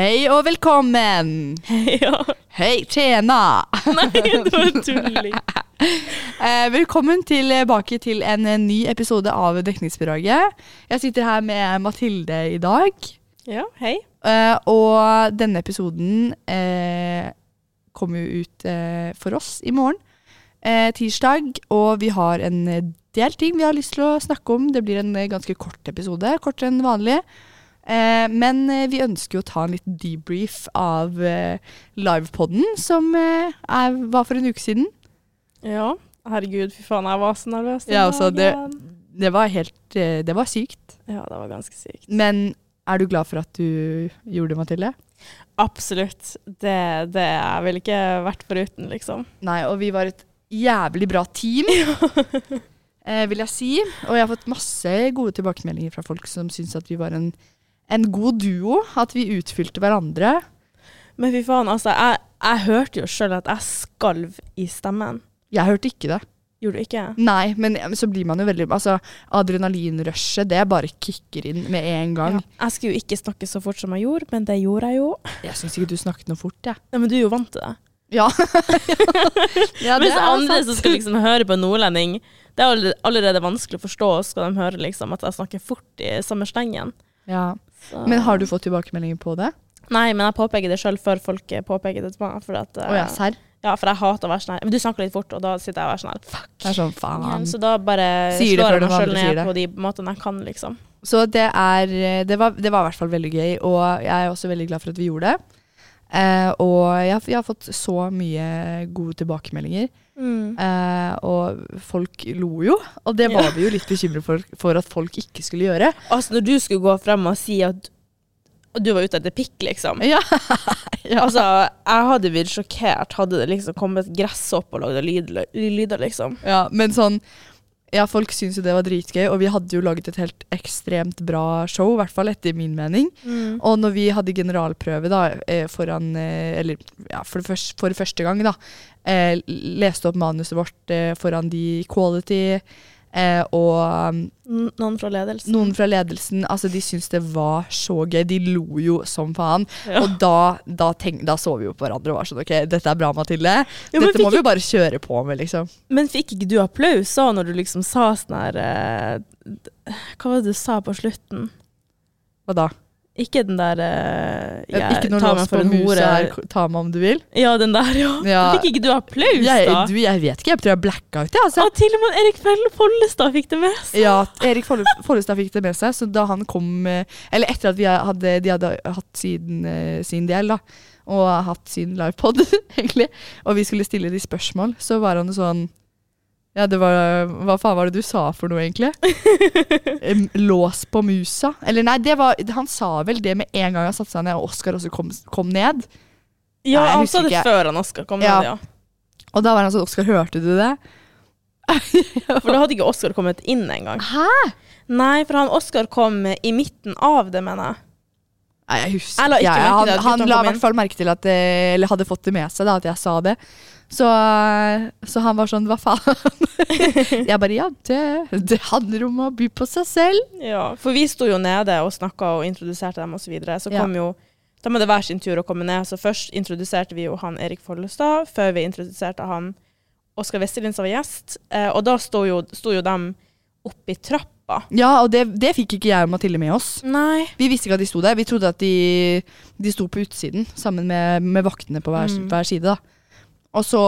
Hei og velkommen! ja. Hei, tjena! Nei, det var tulling. Eh, velkommen tilbake til en eh, ny episode av Dekningsbidraget. Jeg sitter her med Mathilde i dag. Ja, hei. Eh, og denne episoden eh, kommer jo ut eh, for oss i morgen, eh, tirsdag. Og vi har en del ting vi har lyst til å snakke om. Det blir en eh, ganske kort episode, kortere enn vanlig. Eh, men eh, vi ønsker jo å ta en liten debrief av eh, livepodden som eh, var for en uke siden. Ja, herregud, fy faen, jeg var så nervøs. Ja, altså, det- Det var helt eh, Det var sykt. Ja, det var ganske sykt. Men er du glad for at du gjorde det, Mathilde? Absolutt. Det, det jeg ville ikke vært foruten, liksom. Nei, og vi var et jævlig bra team, eh, vil jeg si. Og jeg har fått masse gode tilbakemeldinger fra folk som syns at vi var en, en god duo. At vi utfylte hverandre. Men fy faen, altså, jeg, jeg hørte jo sjøl at jeg skalv i stemmen. Jeg hørte ikke det. Gjorde du ikke? Nei, men så blir man jo veldig Altså, adrenalinrushet, det bare kicker inn med en gang. Ja. Jeg skulle jo ikke snakke så fort som jeg gjorde, men det gjorde jeg jo. Jeg syns ikke du snakket noe fort, jeg. Ja, men du er jo vant til det. Ja. ja Mens andre sant. som skal liksom høre på nordlending, det er allerede, allerede vanskelig å forstå, skal de høre liksom at jeg snakker fort i samme slengen. ja. Så- Men har du fått tilbakemeldinger på det? Nei, men jeg påpeker det sjøl før folk påpeker det til meg. For at, Å ja, sær serr? ja, for jeg hater å være sånn her. Men du snakker litt fort, og da sitter jeg og er sånn her. Fuck. Det er sånn, faen. Så da bare Sier slår jeg meg sjøl ned på de måtene jeg kan, liksom. Så det er det var, det var i hvert fall veldig gøy, og jeg er også veldig glad for at vi gjorde det. Eh, og jeg, har- jeg har fått så mye gode tilbakemeldinger. Eh, og folk lo jo, og det var Ja. vi jo litt bekymret for, for at folk ikke skulle gjøre. Altså, når du skulle gå frem og si at du var ute etter pikk, liksom. Ja. ja. Altså, jeg hadde blitt sjokkert hadde det liksom kommet gresshopp og lagd lyd, lyder, liksom. ja, men sånn Ja, folk syntes jo det var dritgøy, og vi hadde jo laget et helt ekstremt bra show, i hvert fall etter min mening. Og når vi hadde generalprøve da, eh, foran eh, Eller ja, for, første, for første gang, da. Eh, leste opp manuset vårt foran de Quality. Eh, og um, Noen fra ledelsen. noen fra ledelsen. Altså, de syntes det var så gøy. De lo jo som faen. Ja. Og da, da, tenk, da så vi jo på hverandre og var sånn OK, dette er bra, Mathilde. Ja, Dette må vi jo bare kjøre på med, liksom. men fikk ikke du applaus òg, når du liksom sa sånn her eh, Hva var det du sa på slutten? Hva da? Ikke den der eh, jeg ikke noe tar lås meg på for en musa hore. her, ta meg om du vil. Ja, den der, ja. Ja. Fikk ikke du applaus, Jeg, da? du, jeg vet ikke, jeg tror jeg blacka ut, jeg. Altså. Og til og med Erik Fell- Follestad fikk det med seg. Ja, Erik Folle- Follestad fikk det med seg, så da han kom eh, Eller etter at vi hadde, de hadde hatt sin, eh, sin del, da, og hatt sin livepod, egentlig, og vi skulle stille de spørsmål, så var han jo sånn Ja, det var Hva faen var det du sa for noe, egentlig? Lås på musa? Eller nei, det var Han sa vel det med en gang han satte seg ned, og Oskar også kom, kom ned. Ja, Nei, han sa det ikke. før han Oskar kom Ja. ned, ja. Og da var han sånn Oskar, hørte du det? For da hadde ikke Oskar kommet inn engang. Hæ? Nei, for han Oskar kom i midten av det, mener jeg. Nei, jeg husker Jeg la ikke Ja, han, han la i hvert fall merke til at eh, Eller hadde fått det med seg, da, at jeg sa det. Så, så han var sånn Hva faen? jeg bare Ja, det, det handler om å by på seg selv. Ja, for vi sto jo nede og snakka og introduserte dem osv. Så, videre. så Ja. kom jo må det hver sin tur å komme ned. Så først introduserte vi jo han Erik Follestad, før vi introduserte han Oskar Westerlin som var gjest. Eh, og da sto jo, sto jo dem oppi trappa. Ja, og det, det fikk ikke jeg og Mathilde med oss. Nei. Vi visste ikke at de sto der. Vi trodde at de, de sto på utsiden sammen med, med vaktene på hver, Mm. hver side. da. Og så,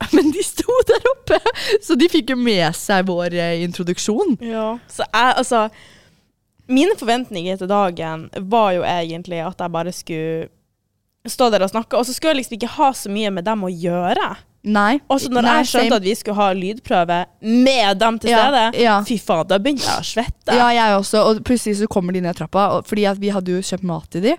Men de sto der oppe! Så de fikk jo med seg vår eh, introduksjon. Ja. Så jeg, altså Mine forventninger til dagen var jo egentlig at jeg bare skulle stå der og snakke, og så skulle jeg liksom ikke ha så mye med dem å gjøre. Nei. Og så når Nei, jeg skjønte at vi skulle ha lydprøve med dem til Ja, stede, ja. fy faen, da begynte jeg å svette. Ja, jeg også. Og plutselig så kommer de ned trappa, og, fordi vi hadde jo kjøpt mat til de.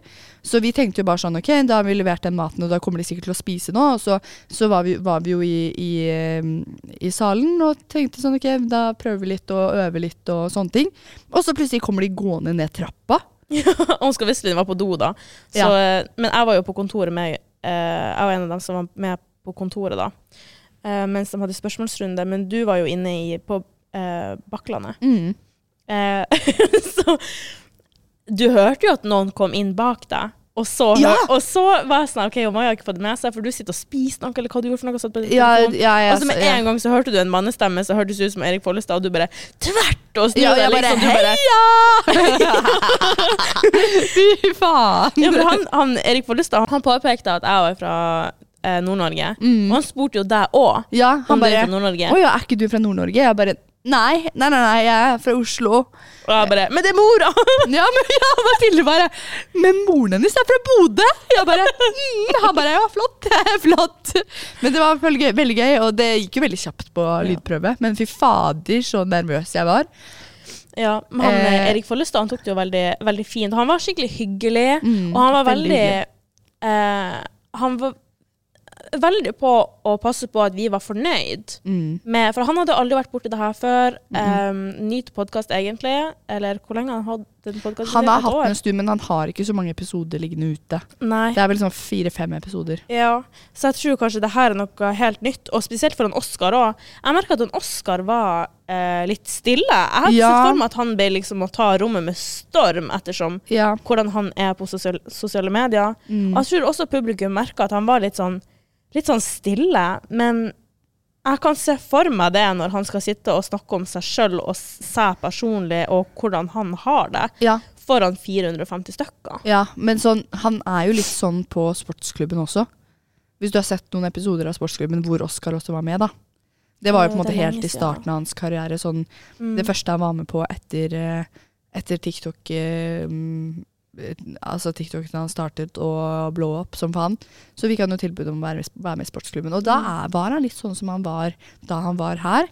Så vi tenkte jo bare sånn, ok, da har vi levert den maten, og da kommer de sikkert til å spise nå. Og så, så var, vi, var vi jo i, i, eh, i salen og tenkte sånn, ok, da prøver vi litt og øver litt og sånne ting. Og så plutselig kommer de gående ned trappa. Oskar De var på do da. Så, eh, Men jeg var jo på kontoret med eh, Jeg var en av dem som var med på kontoret da. Uh, mens de hadde spørsmålsrunde. Men du var jo inne i, på uh, Bakklandet. Mm. Eh, så du hørte jo at noen kom inn bak deg. Og så, Ja! og så var jeg sånn OK, og Maja har ikke fått det med seg, for du sitter og spiser noe, eller hva du gjorde for noe. Satt på Ja, ja, ja, og så med en gang så hørte du en mannestemme som hørtes ut som Erik Follestad, og du bare tvert og snudde Ja, deg liksom. Heia! Fy faen! ja, for han, han, Erik Follestad han påpekte at jeg var fra eh, Nord-Norge, og han spurte jo deg òg Ja, han bare. Å ja, er ikke du fra Nord-Norge? Jeg bare Nei, nei, nei, nei, jeg er fra Oslo. Og jeg bare Men det er mora! Ja, men ja, Mathilde bare Men moren hennes er fra Bodø! Jeg bare mm, Han bare Ja, flott. flott. Men det var veldig gøy, veldig gøy, og det gikk jo veldig kjapt på lydprøve. Men fy fader, så nervøs jeg var. Ja, men han, Eh. eh, Erik Follestad han tok det jo veldig, veldig fint. Han var skikkelig hyggelig, Mm, og han var veldig veldig eh, Han var veldig på å passe på at vi var fornøyd. Mm. Med, for han hadde aldri vært borti det her før. Um, Nyt podkast, egentlig. Eller hvor lenge han hadde den podkasten? Han har hatt den en stund, men han har ikke så mange episoder liggende ute. Nei. Det er vel sånn fire-fem episoder. Ja, så jeg tror kanskje det her er noe helt nytt, og spesielt for en Oscar òg. Jeg merka at en Oscar var eh, litt stille. Jeg hadde Ja. sett for meg at han ble liksom å ta rommet med storm, ettersom Ja. hvordan han er på sosial sosiale medier. Mm. Og jeg tror også publikum merka at han var litt sånn, litt sånn stille, men jeg kan se for meg det når han skal sitte og snakke om seg sjøl og seg personlig, og hvordan han har det, ja. foran 450 stykker. Ja, men sånn, han er jo litt sånn på sportsklubben også. Hvis du har sett noen episoder av sportsklubben hvor Oskar også var med, da. Det var jo på en måte helt i starten av hans karriere. Sånn, Mm. Det første han var med på etter, eh, etter TikTok eh, Altså TikTok da han startet å blå opp som faen, så fikk han jo tilbud om å være, med- være med i sportsklubben. Og da Mm. er, var han litt sånn som han var da han var her.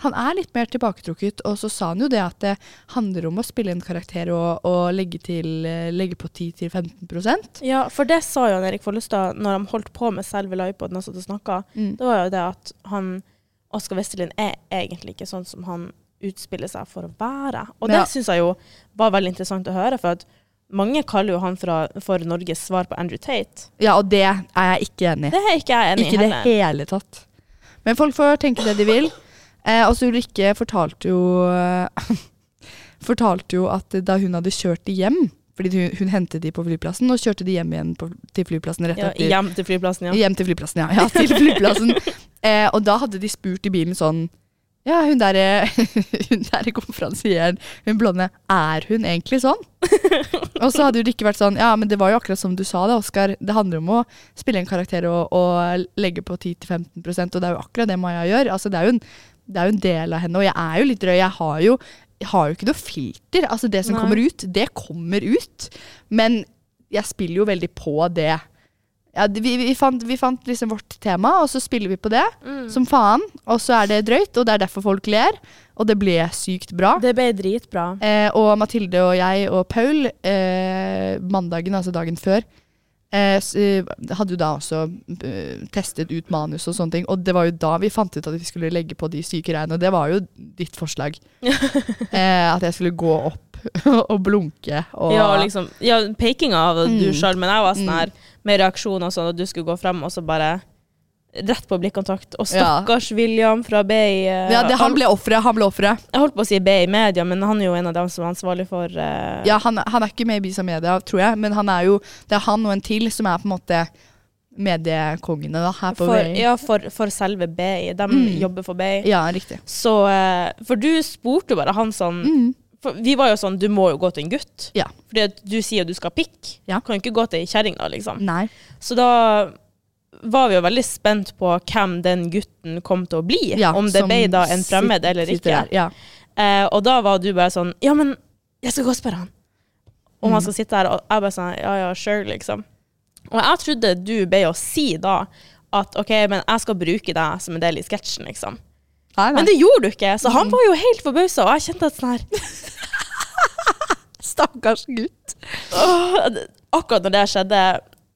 Han er litt mer tilbaketrukket, og så sa han jo det at det handler om å spille en karakter og, og legge, til, legge på 10-15% Ja, for det sa jo Erik Follestad når han holdt på med selve livepoden og satt og snakka. Mm. Det var jo det at han, Oskar Westerlin, er egentlig ikke sånn som han utspiller seg for å være. Og det Ja. syns jeg jo var veldig interessant å høre, for at mange kaller jo han fra, for Norges svar på Andrew Tate. Ja, og det er jeg ikke enig i. Det er ikke jeg enig i Ikke i det hele tatt. Men folk får tenke det de vil. Eh, altså Ulrikke fortalte jo Fortalte jo at da hun hadde kjørt de hjem Fordi hun, hun hentet de på flyplassen og kjørte de hjem igjen på, til flyplassen rett Ja, etter. hjem til flyplassen, ja. Hjem til flyplassen, ja. ja til flyplassen. eh, og da hadde de spurt i bilen sånn Ja, hun derre hun der konferansieren, hun blonde, er hun egentlig sånn? og så hadde det ikke vært sånn Ja, men det var jo akkurat som du sa det, Oskar. Det handler om å spille en karakter og, og legge på 10-15% og det er jo akkurat det Maja gjør. Altså, det er en, det er jo en del av henne, og jeg er jo litt drøy. Jeg har jo, jeg har jo ikke noe filter. Altså, det som Nei. kommer ut, det kommer ut. Men jeg spiller jo veldig på det. Ja, vi, vi, fant, vi fant liksom vårt tema, og så spiller vi på det Mm. som faen. Og så er det drøyt, og det er derfor folk ler. Og det ble sykt bra. Det ble dritbra. Eh, og Mathilde og jeg og Paul, eh, mandagen, altså dagen før, eh, eh, hadde jo da også eh, testet ut manus og sånne ting. Og det var jo da vi fant ut at vi skulle legge på de syke greiene, og det var jo ditt forslag. eh, at jeg skulle gå opp og blunke og Ja, liksom, ja, pekinga av du Mm. sjøl, men jeg var sånn Mm. her med reaksjoner og sånn, at du skulle gå frem og så bare rett på blikkontakt. Og Ja. William fra BI. eh, Ja, det, han ble offeret. Han ble offeret. Jeg holdt på å si BI Media, men han er jo en av dem som er ansvarlig for uh, Ja, han, han er ikke med i Bisa Media, tror jeg, men han er jo, det er han og en til som er på en måte mediekongene da, her på for, BI. ja, for, for selve BI. De Mm. jobber for BI. Ja, riktig. Så eh, For du spurte bare han sånn Mm. For Vi var jo sånn Du må jo gå til en gutt. Ja. Fordi at du sier at du skal pikke. pikk. Ja. Kan jo ikke gå til ei kjerring, da, liksom. Nei. Så da var vi jo veldig spent på hvem den gutten kom til å bli. Ja, om det ble da en fremmed eller ikke. der, Ja. Eh, og da var du bare sånn Ja, men jeg skal gå og spørre han. Om Mm. han skal sitte her. Og jeg bare sånn Ja, ja, sure, liksom. Og jeg trodde du ble å si da at OK, men jeg skal bruke deg som en del i sketsjen, liksom. Nei, nei. Men det gjorde du ikke, så han var jo helt forbausa, og jeg kjente at sånn her Stakkars gutt. Åh, Akkurat når det skjedde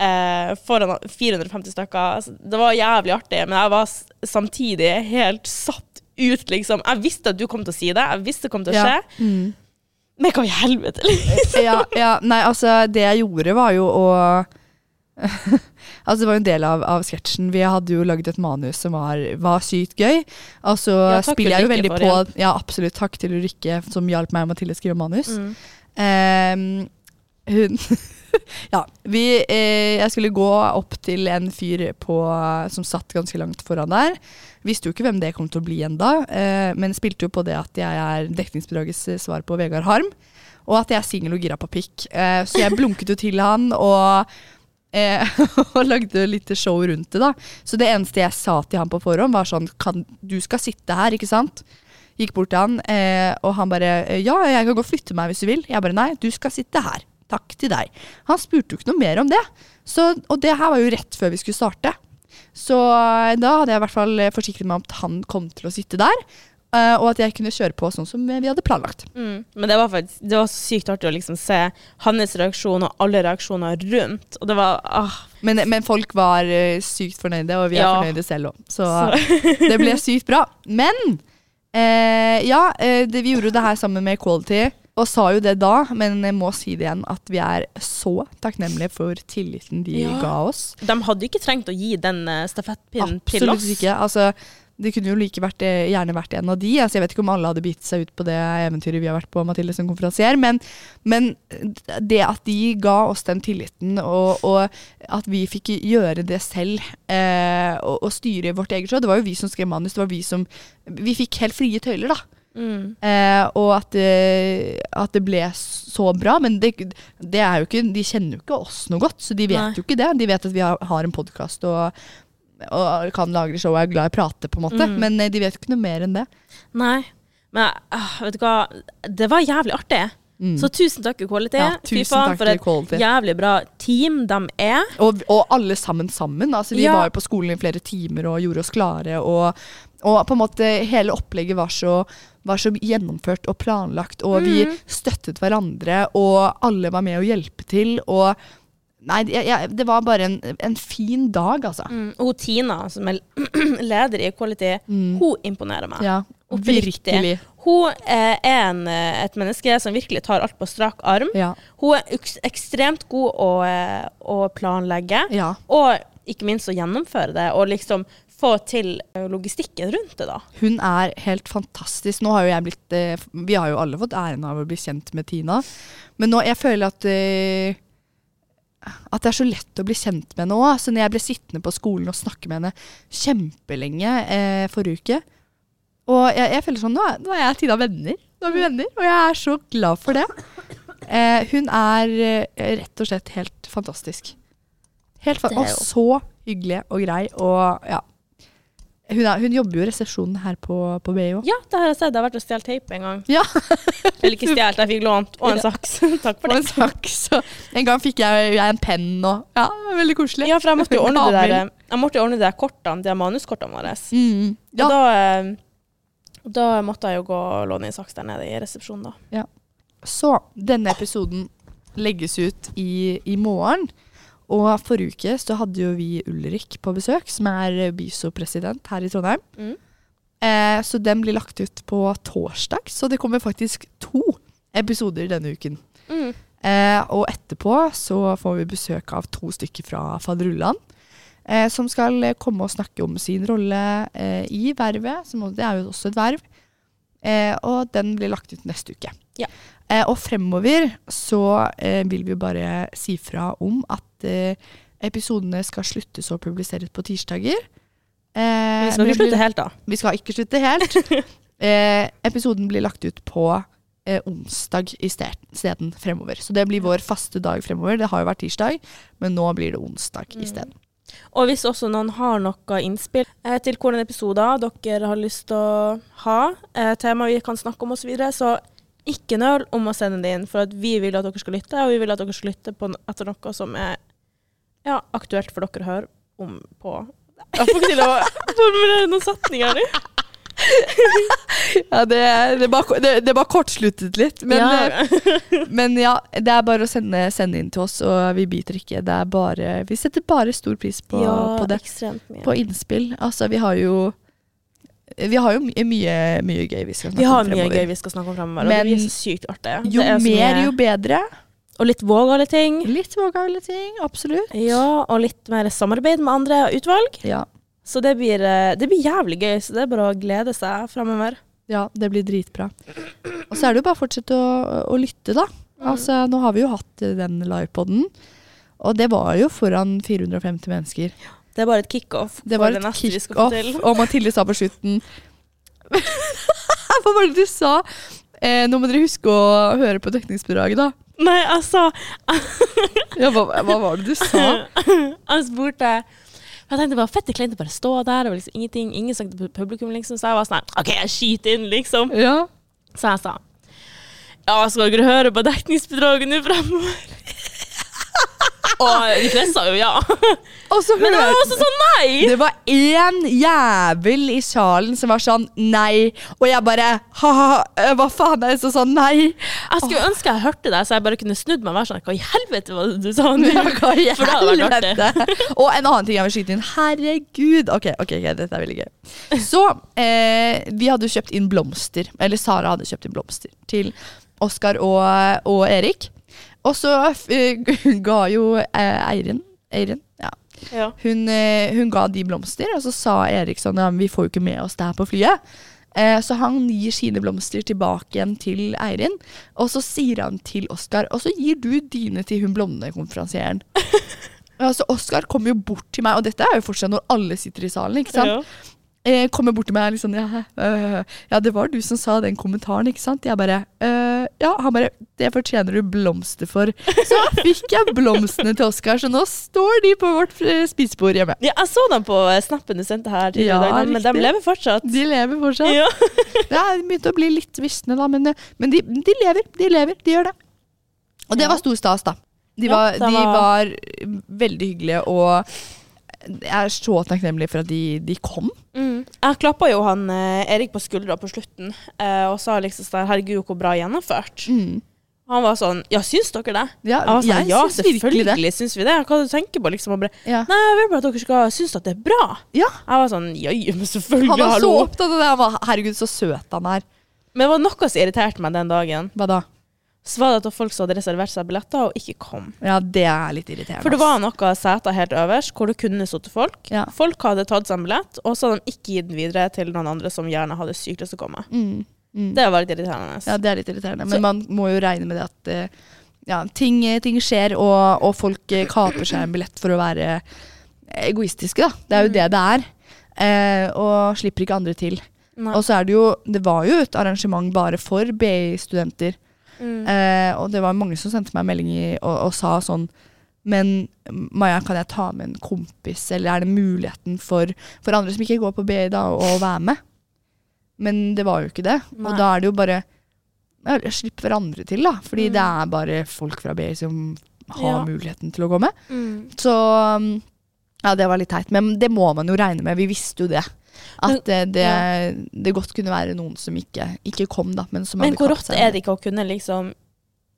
eh, foran 450 stykker, altså, det var jævlig artig, men jeg var samtidig helt satt ut, liksom. Jeg visste at du kom til å si det, jeg visste det kom til å skje, Ja. Mm. men hva i helvete, liksom? ja, ja, nei, altså, det jeg gjorde var jo å Altså, det var jo en del av, av sketsjen. Vi hadde jo laget et manus som var, var sykt gøy. Og så Ja, spiller jeg jo veldig på. Ja, absolutt. Takk til Ulrikke som hjalp meg og Mathilde å skrive manus. Mm. Um, Hun Ja. Vi, eh, jeg skulle gå opp til en fyr på, som satt ganske langt foran der. Visste jo ikke hvem det kom til å bli enda, eh, men spilte jo på det at jeg er dekningsbidragets eh, svar på Vegard Harm. Og at jeg er singel og gira på pikk. Eh, så jeg blunket jo til han og, eh, og lagde litt show rundt det. da. Så det eneste jeg sa til han på forhånd, var sånn kan, Du skal sitte her, ikke sant? Gikk bort til han, eh, og han bare Ja, jeg kan gå og flytte meg hvis du vil. Jeg bare nei, du skal sitte her. Takk til deg. Han spurte jo ikke noe mer om det. Så, og det her var jo rett før vi skulle starte. Så eh, da hadde jeg i hvert fall eh, forsikret meg om at han kom til å sitte der. Eh, og at jeg kunne kjøre på sånn som vi hadde planlagt. Mm. Men det var faktisk det var sykt artig å liksom se hans reaksjon og alle reaksjoner rundt. Og det var ah, Men, men folk var eh, sykt fornøyde, og vi er Ja. fornøyde selv òg. Så, så. det ble sykt bra. Men eh, ja, eh, det, vi gjorde jo det her sammen med Quality. Og sa jo det da, men jeg må si det igjen, at vi er så takknemlige for tilliten de Ja. ga oss. De hadde ikke trengt å gi den stafettpinnen til oss. Absolutt ikke. Altså, det kunne jo like vært, eh, gjerne vært en av de. Altså, jeg vet ikke om alle hadde bitt seg ut på det eventyret vi har vært på, Mathilde som konferansier, men, men det at de ga oss den tilliten, og, og at vi fikk gjøre det selv, eh, og, og styre vårt eget show Det var jo vi som skrev manus, det var vi som Vi fikk helt frie tøyler, da. Mm. Eh, og at, eh, at det ble så bra. Men det, det er jo ikke, de kjenner jo ikke oss noe godt, så de vet Nei. jo ikke det. De vet at vi har, har en podkast og, og kan lage show og er glad i å prate, på en måte. Mm. Men eh, de vet ikke noe mer enn det. Nei. Men øh, vet du hva, det var jævlig artig. Mm. Så tusen takk, Equality. ja, tusen faen, takk for et Quality. jævlig bra team de er. Og, og alle sammen sammen. Altså, vi Ja. var jo på skolen i flere timer og gjorde oss klare. Og, og på en måte hele opplegget var så, var så gjennomført og planlagt. Og vi Mhm. støttet hverandre, og alle var med å hjelpe til. Og nei, jeg, jeg, det var bare en, en fin dag, altså. Mm. Og Tina, som er leder i Quality, Mm. hun imponerer meg. Ja, virkelig. Hun er en, et menneske som virkelig tar alt på strak arm. Ja. Hun er ekstremt god å, eh, å planlegge, ja. og ikke minst å gjennomføre det, og liksom få til eh, logistikken rundt det, da. Hun er helt fantastisk. Nå har jo jeg blitt eh, Vi har jo alle fått æren av å bli kjent med Tina. Men nå jeg føler at at det er så lett å bli kjent med henne òg. Så når jeg ble sittende på skolen og snakke med henne kjempelenge eh, forrige uke Og jeg, jeg føler sånn nå nå er jeg Tina venner. Nå er vi venner, og jeg er så glad for det. Eh, hun er eh, rett og slett helt fantastisk. Helt fa og så hyggelig og grei. Og ja. Hun, er, hun jobber jo i resepsjonen her på, på BI òg. Ja, det har jeg sett. Jeg har vært og stjålet teip en gang. Ja. Eller ikke stjålet, jeg fikk lånt. Og en saks. Takk for det. Og en saks. En gang fikk jeg, jeg en penn og Ja, veldig koselig. Ja, for jeg måtte jo ordne det der, jeg måtte jo ordne de der kortene, de manuskortene våre. Mm, Og da, eh, da måtte jeg jo gå og låne en saks der nede i resepsjonen, da. Ja. Så denne episoden legges ut i, i morgen. Og forrige uke så hadde jo vi Ulrik på besøk, som er bysopresident her i Trondheim. Mm. Eh, så den blir lagt ut på torsdag, så det kommer faktisk to episoder denne uken. Mm. Eh, og etterpå så får vi besøk av to stykker fra Faderullan. Eh, som skal komme og snakke om sin rolle eh, i vervet. Som, det er jo også et verv. Eh, og den blir lagt ut neste uke. Ja. Eh, og fremover så eh, vil vi bare si fra om at eh, episodene skal sluttes å publiseres på tirsdager. Eh, vi skal ikke slutte helt, da. vi skal ikke slutte helt. eh, episoden blir lagt ut på eh, onsdag isteden fremover. Så det blir vår faste dag fremover. Det har jo vært tirsdag, men nå blir det onsdag Mm. isteden. Og hvis også noen har noe innspill eh, til hvilke episoder dere har lyst til å ha, eh, tema vi kan snakke om osv., så, videre, så ikke nøl om å sende det inn. For vi vil at dere skal lytte, og vi vil at dere skal lytte på, etter noe som er ja, aktuelt for dere å høre om på Jeg får ikke til å formulere noen setninger nå. Ja, det, det, bare, det, det bare kortsluttet litt. Men ja. ja. men ja, det er bare å sende, sende inn til oss, og vi biter ikke. Det er bare, vi setter bare stor pris på, ja, på det. På innspill. Altså, vi har jo vi har jo my mye, mye gøy vi skal snakke vi har om mye fremover. gøy vi skal snakke om fremover, og det blir så sykt artig. Jo er mer, mye- jo bedre. Og litt vågale ting. Litt vågale ting, absolutt. Ja, og litt mer samarbeid med andre utvalg. Ja. Så det blir, eh, det blir jævlig gøy, så det er bare å glede seg fremover. Ja, det blir dritbra. Og så er det jo bare å fortsette å, å lytte, da. Altså, nå har vi jo hatt eh, den livepoden, og det var jo foran 450 mennesker. Det er bare et kickoff. Det var et kickoff, og Mathilde sa på slutten Hva var det du sa? Eh, nå må dere huske å høre på dekningsbidraget, da. Nei, altså Ja, hva, hva var det du sa? Han spurte jeg tenkte det var fett kleint å bare stå der. Det var liksom ingenting, ingen snakket til publikum, liksom. Så jeg var sånn OK, jeg skyter inn, liksom. Ja. Så jeg sa Ja, skal dere høre på dekningsbidraget nå fremover? Og de fleste sa jo ja. Og så Men det var hørte også sånn nei! Det var én jævel i salen som var sånn nei, og jeg bare ha-ha, eh, hva faen er det som sa nei? Jeg skulle ønske jeg hørte deg, så jeg bare kunne snudd meg og vært sånn Hva i helvete var det du sa nå? Ja, hva i For det hadde vært artig. helvete? Og en annen ting jeg vil skyte inn. Herregud. Ok, ok, ok, dette er veldig gøy. Så eh, vi hadde jo kjøpt inn blomster, eller Sara hadde kjøpt inn blomster til Oskar og, og Erik. Og så eh, ga jo eh, Eirin, Eirin ja, Ja. hun, eh, hun ga de blomster, og så sa Erik sånn ja, vi får jo ikke med oss det her på flyet. Eh, så han gir sine blomster tilbake igjen til Eirin, og så sier han til Oskar Og så gir du dine til hun blonde konferansieren. altså, Oskar kommer jo bort til meg, og dette er jo fortsatt når alle sitter i salen. ikke sant? Ja. Eh, kommer bort til meg liksom ja, øh, ja, det var du som sa den kommentaren, ikke sant? Jeg bare øh, Ja, han bare Det fortjener du blomster for. Så fikk jeg blomstene til Oskar, så nå står de på vårt eh, spisebord hjemme. Ja, jeg så dem på snappen du sendte her tidligere Ja, i dag, men de lever fortsatt. De lever fortsatt. Ja. Ja, de begynte å bli litt visne, da, men, men de, de lever. De lever, de gjør det. Og det var stor stas, da. De Ja, var, de var- var veldig hyggelige, og jeg er så takknemlig for at de, de kom. Mm. Jeg klappa jo han eh, Erik på skuldra på slutten eh, og sa liksom sånn Herregud, hvor bra gjennomført. Mm. Han var sånn Ja, syns dere det? Ja, Jeg sånn, jeg ja, syns selvfølgelig syns vi det. Hva du tenker på, liksom? Bare, Ja. Nei, jeg vil bare at dere skal synes at det er bra. Ja. Jeg var sånn ja, men selvfølgelig, Han var så opptatt av det. Han var, herregud, så søt han er. Men det var noe som irriterte meg den dagen. Hva da? Så var det at folk som hadde reservert seg billetter, og ikke kom. Ja, det er litt irriterende. For det var noen seter helt øverst hvor det kunne sittet folk. Ja. Folk hadde tatt seg en billett, og så hadde de ikke gitt den videre til noen andre som gjerne hadde sykt lyst til å komme. mm, mm. Det var litt irriterende. Ja, det er litt irriterende. Så- Men man må jo regne med det at eh, ja, ting, ting skjer, og, og folk eh, kaper seg en billett for å være egoistiske, da. Det er jo Mm. det det er. Eh, og slipper ikke andre til. Nei. Og så er det jo Det var jo et arrangement bare for BI-studenter. Mm. Eh, og det var mange som sendte meg melding og, og sa sånn Men Maja, kan jeg ta med en kompis, eller er det muligheten for, for andre som ikke går på BI, da, å være med? Men det var jo ikke det. Nei. Og da er det jo bare ja, Slipp hverandre til, da. Fordi Mm. det er bare folk fra BI som har Ja. muligheten til å komme. Mm. Så um, ja, det var litt teit. Men det må man jo regne med. Vi visste jo det. At men, det, ja. det godt kunne være noen som ikke, ikke kom, da. Men, som Men hadde hvor rått er det ikke å kunne liksom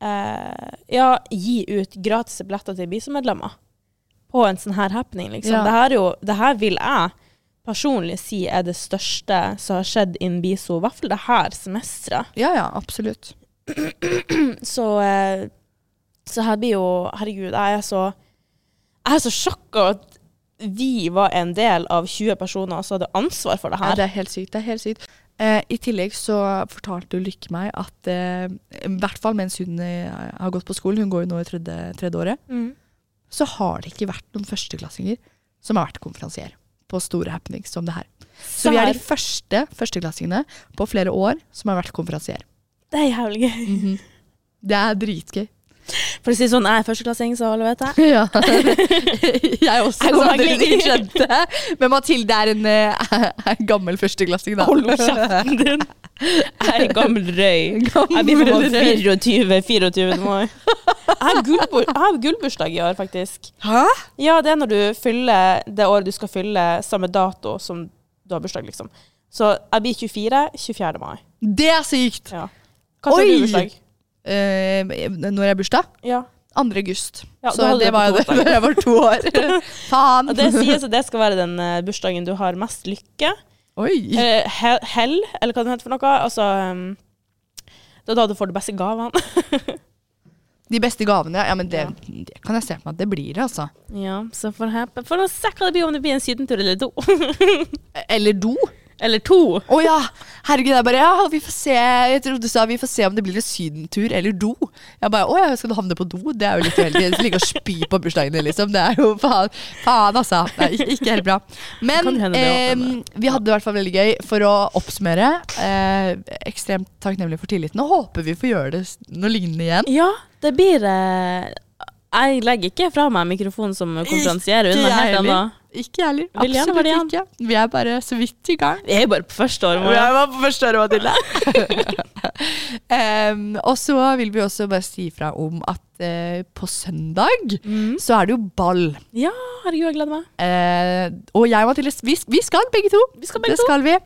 eh, Ja, gi ut gratis billetter til BISO-medlemmer på en sånn her happening, liksom. Ja. Det, her er jo, det her vil jeg personlig si er det største som har skjedd innen BISO, i hvert fall det her semesteret. Ja, ja, absolutt. Så, eh, så her blir jo Herregud, jeg er så Jeg er så sjokka at vi var en del av 20 personer som hadde ansvar for det Ja, her. det er helt sykt. Det er helt sykt. Eh, I tillegg så fortalte Lykke meg at eh, i hvert fall mens hun eh, har gått på skolen, hun går jo nå i tredje, tredje året, Mm. så har det ikke vært noen førsteklassinger som har vært konferansier på store happenings som det her. Så vi er de første førsteklassingene på flere år som har vært konferansier. Det er jævlig gøy. Mhm. Det er dritgøy. For å si sånn, jeg er førsteklassing, så alle vet det. Ja. jeg også, Jeg går dere ikke skjønte. Men Mathilde er en, eh, en gammel førsteklassing, da. Hold kjeften din. Jeg er gammel røy. Jeg blir på 24, 24 mai. Jeg har gullbur- jeg har gullbursdag i år, faktisk. Hæ? Ja, det er når du fyller det året du skal fylle samme dato som du har bursdag, liksom. Så jeg blir 24, 24. mai. Det er sykt! Ja. Hva tror du bursdag? Eh, når jeg har bursdag? Ja. 2. august. Ja, så det var jo det da jeg var to år. Faen! Og det sies at det skal være den eh, bursdagen du har mest lykke. Oi! Eller he hell, eller hva det heter for noe. Altså um, Det er da du får de beste gavene. De beste gavene, ja, men det, Ja. det kan jeg se for meg at det blir altså. Ja, så får jeg For å se hva det blir, om det blir en sydentur eller do. Eller do. Eller to. Å ja! Herregud, jeg bare ja, vi får se Jeg trodde du sa vi får se om det blir en sydentur eller do. Jeg bare å ja, skal du havne på do? Det er jo litt uheldig. Ligge og spy på bursdagen din, liksom. Det er jo faen, faen altså. Er ikke, helt bra. Men hende eh, vi hadde det i hvert fall veldig gøy. For å oppsummere, eh, ekstremt takknemlig for tilliten, og håper vi får gjøre det noe lignende igjen. Ja, det blir eh, Jeg legger ikke fra meg mikrofonen som konferansierer unna helt ennå. Ikke jeg heller. Absolutt ikke. Vi er bare så vidt i gang. Vi er jo bare på første år. Maja. var på første året, Mathilde. um, og så vil vi også bare si fra om at uh, på søndag Mm. så er det jo ball. Ja, herregud, jeg gleder meg. Uh, og jeg og Mathilde, vi, vi skal begge to. Vi skal begge det to. skal vi.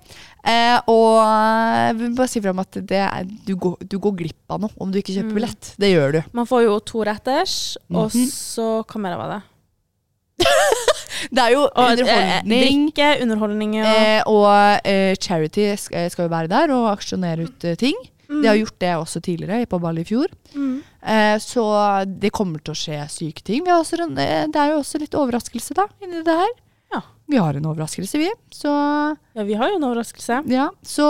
Uh, og vi vil bare si fra om at det er, du, går, du går glipp av noe om du ikke kjøper Mm. billett. Det gjør du. Man får jo to retters, og Mhm. så Hva mer var det? Det er jo Og, eh, underholdning. drikke, underholdning, ja. Eh, og eh, Charity skal, skal jo være der og aksjonere ut eh, ting. Mm. De har gjort det også tidligere, på ball i fjor. Mm. Eh, så det kommer til å skje syke ting. Vi har også, en- eh, det er jo også litt overraskelse da, inni det her. Ja. Vi har en overraskelse, vi. Så, ja, vi har jo en overraskelse. ja. så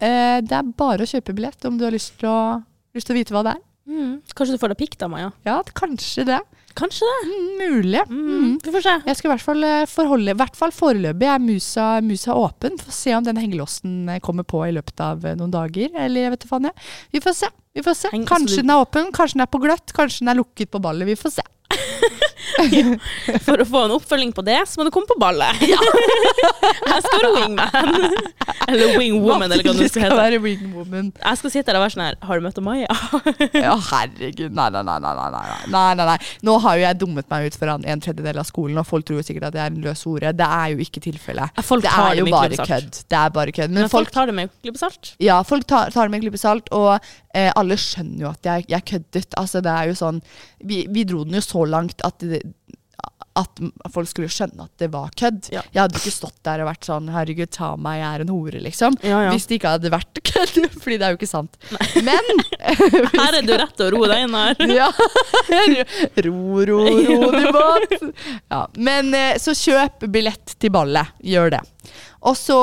eh, det er bare å kjøpe billett om du har lyst til å, lyst til å vite hva det er. Mm. Kanskje du får deg pikk da, Maja? Ja, kanskje det. Kanskje det. Mm, mulig. Mm. Mm. Vi får se. Jeg skal i hvert fall eh, forholde, i hvert fall foreløpig er musa, musa åpen. Få se om den hengelåsen eh, kommer på i løpet av eh, noen dager. Eller jeg vet ikke faen jeg. Vi får se. Vi får se. Heng- altså, Kanskje den er åpen, kanskje den er på gløtt, kanskje den er lukket på ballet. Vi får se. For å få en oppfølging på det, så må du komme på ballet. jeg skal være wingman. Eller wingwoman, eller hva det skal hete. Jeg skal sitte der og være sånn her Har du møtt Maja? Ja, herregud. Nei, nei, nei. nei, nei, nei, nei, nei. Nå har jo jeg dummet meg ut foran en tredjedel av skolen, og folk tror jo sikkert at jeg er en løs hore. Det er jo ikke tilfellet. Folk Det er jo bare kødd. Det er bare kødd. Men, Men folk folk, tar det med klype salt. ja, folk tar, tar det med klype salt, og eh, alle skjønner jo at jeg, jeg køddet. Altså, det er jo sånn Vi, vi dro den jo så langt at det, at folk skulle skjønne at det var kødd. Ja. Jeg hadde ikke stått der og vært sånn 'herregud, ta meg, jeg er en hore', liksom. Ja, ja. Hvis det ikke hadde vært kødd. Fordi det er jo ikke sant. Men Her er du rett til å roe deg inn her. ja. Ro, ro, ro, du båt. Ja. Men eh, så kjøp billett til ballet. Gjør det. Og så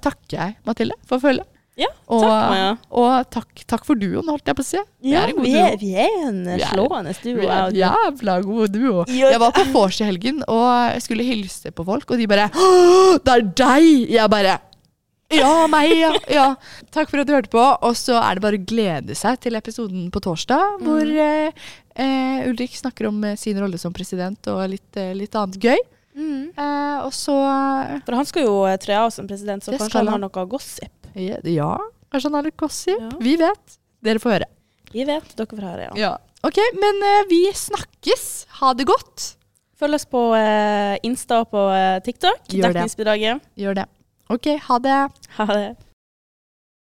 takker jeg Mathilde for følget. Ja, Og, takk, Maja. og takk, takk for duoen, holdt jeg på å si. Vi er vi, er, vi er en slående duo. Vi er en jævla god duo. Jeg var på vors i helgen og jeg skulle hilse på folk, og de bare «Åh, Det er deg! Jeg bare ja, meg, ja, ja. Takk for at du hørte på. Og så er det bare å glede seg til episoden på torsdag, hvor mm. eh, Ulrik snakker om eh, sin rolle som president og litt, eh, litt annet gøy. Mm. Eh, og så For han skal jo tre av som president, så kanskje han har noe gossip. Ja, ja, kanskje han er litt gossip. Ja. Vi vet. Dere får høre. Vi vet, dere får høre, ja. Ja. Ok, men uh, vi snakkes. Ha det godt. Følg oss på uh, Insta og på uh, TikTok. Gjør. Dekningsbidraget. Gjør det. Ok, ha det. Ha det.